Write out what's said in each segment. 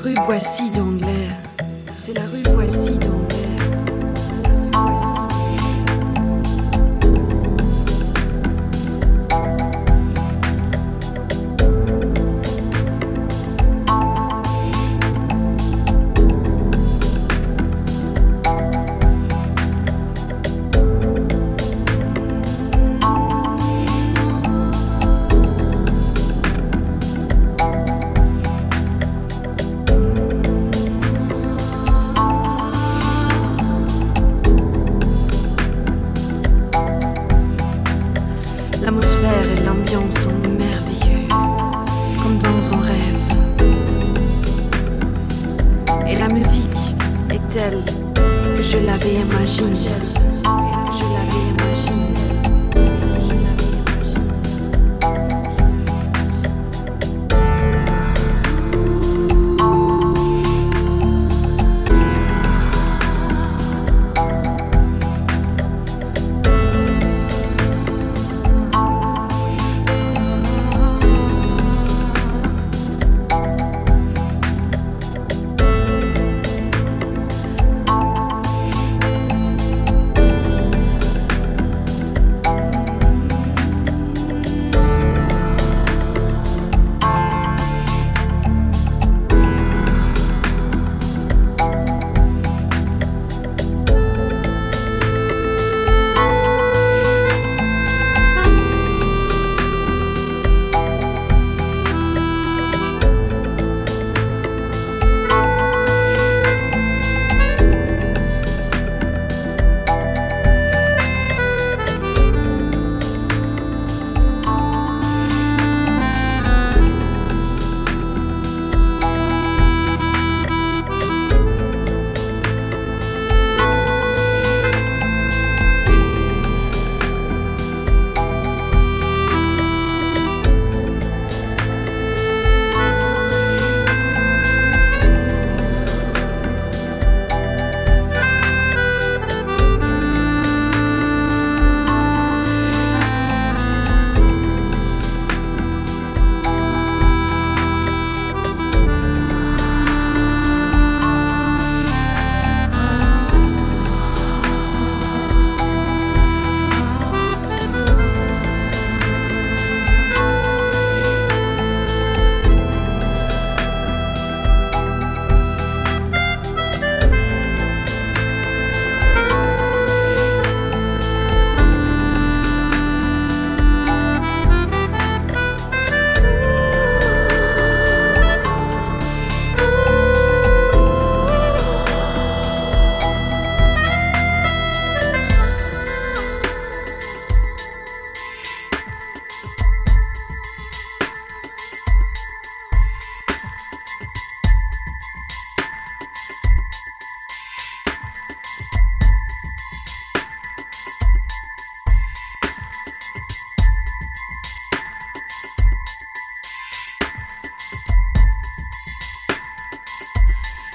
rue Boissy.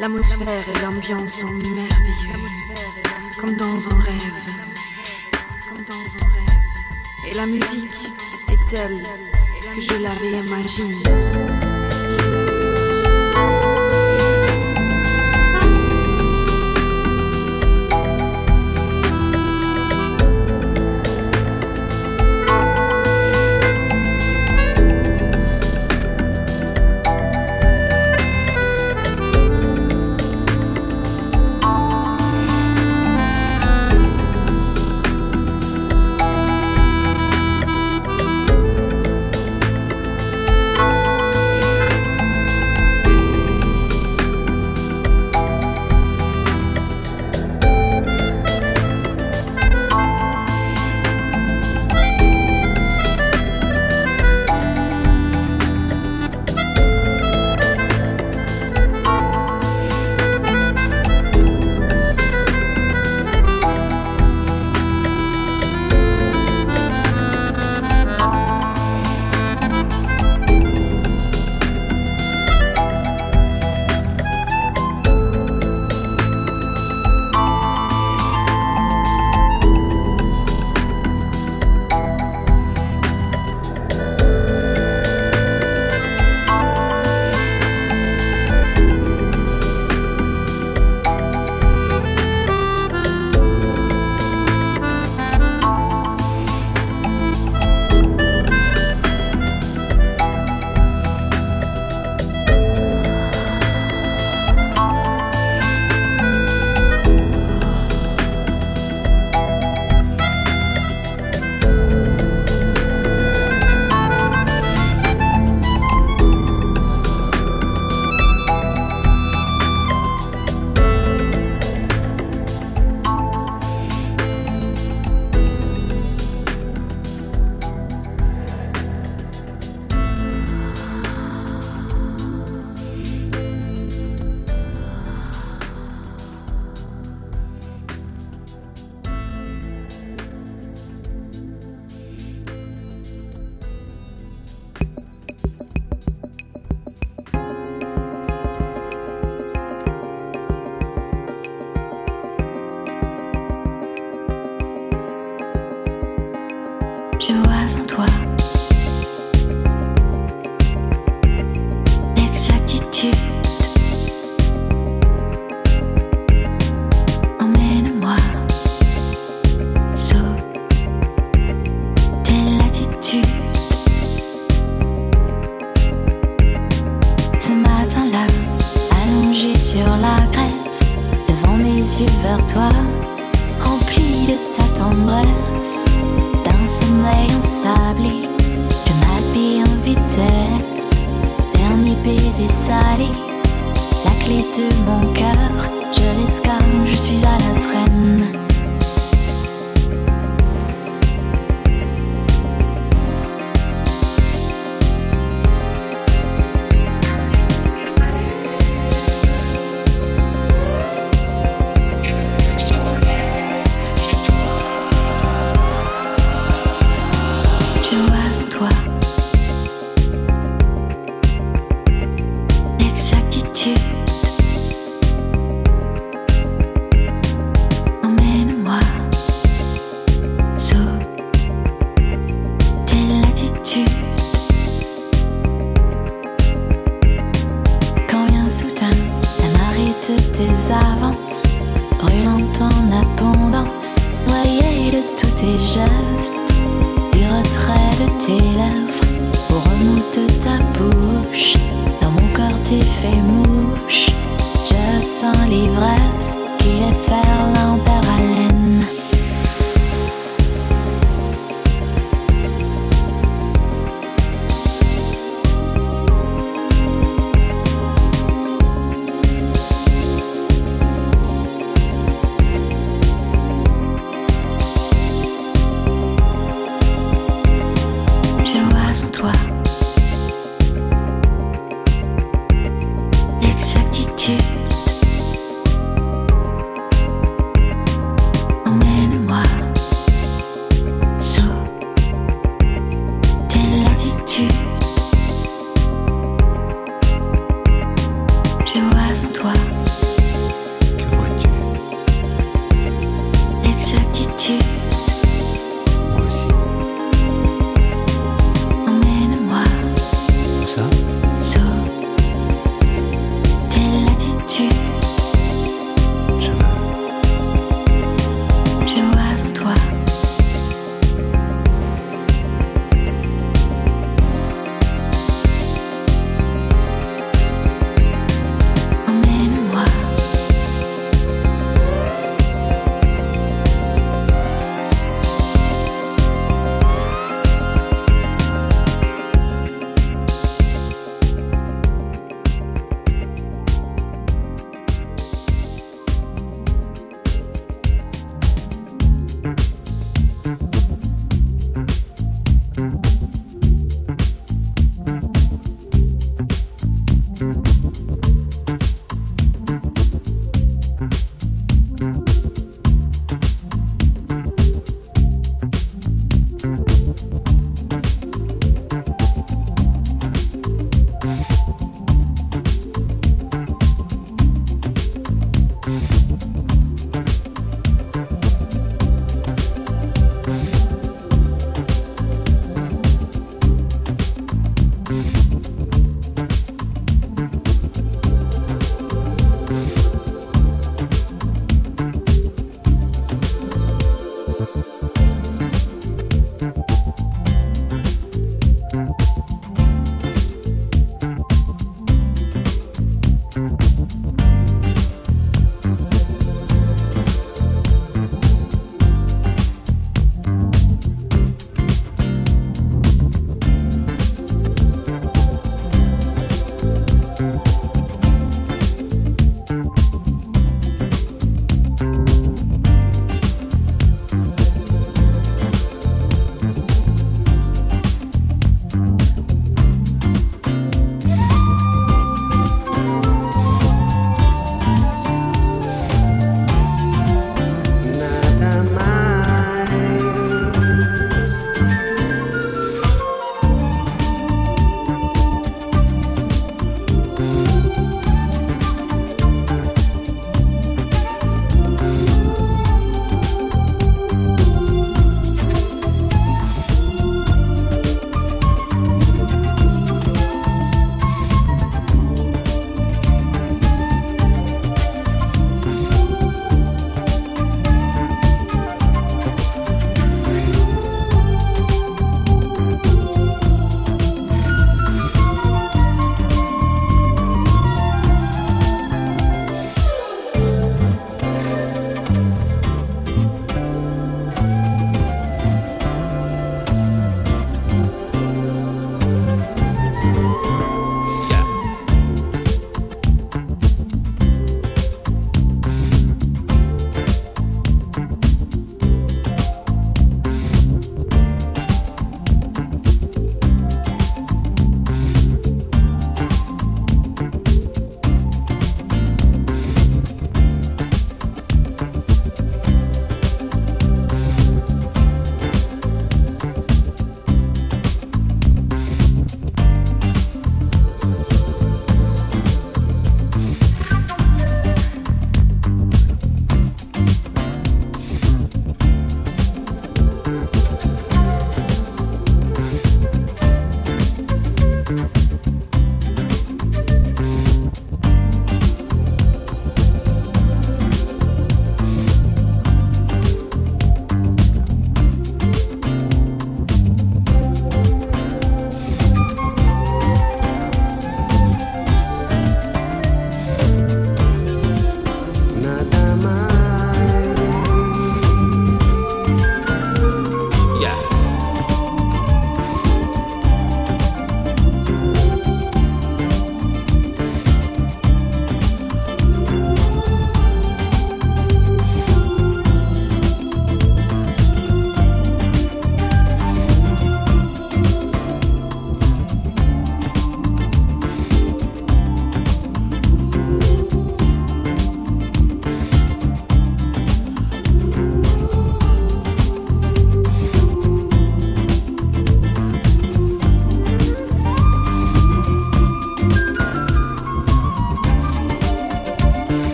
L'atmosphère et l'ambiance sont merveilleux, comme dans un rêve. Et la musique est telle que je la réimagine.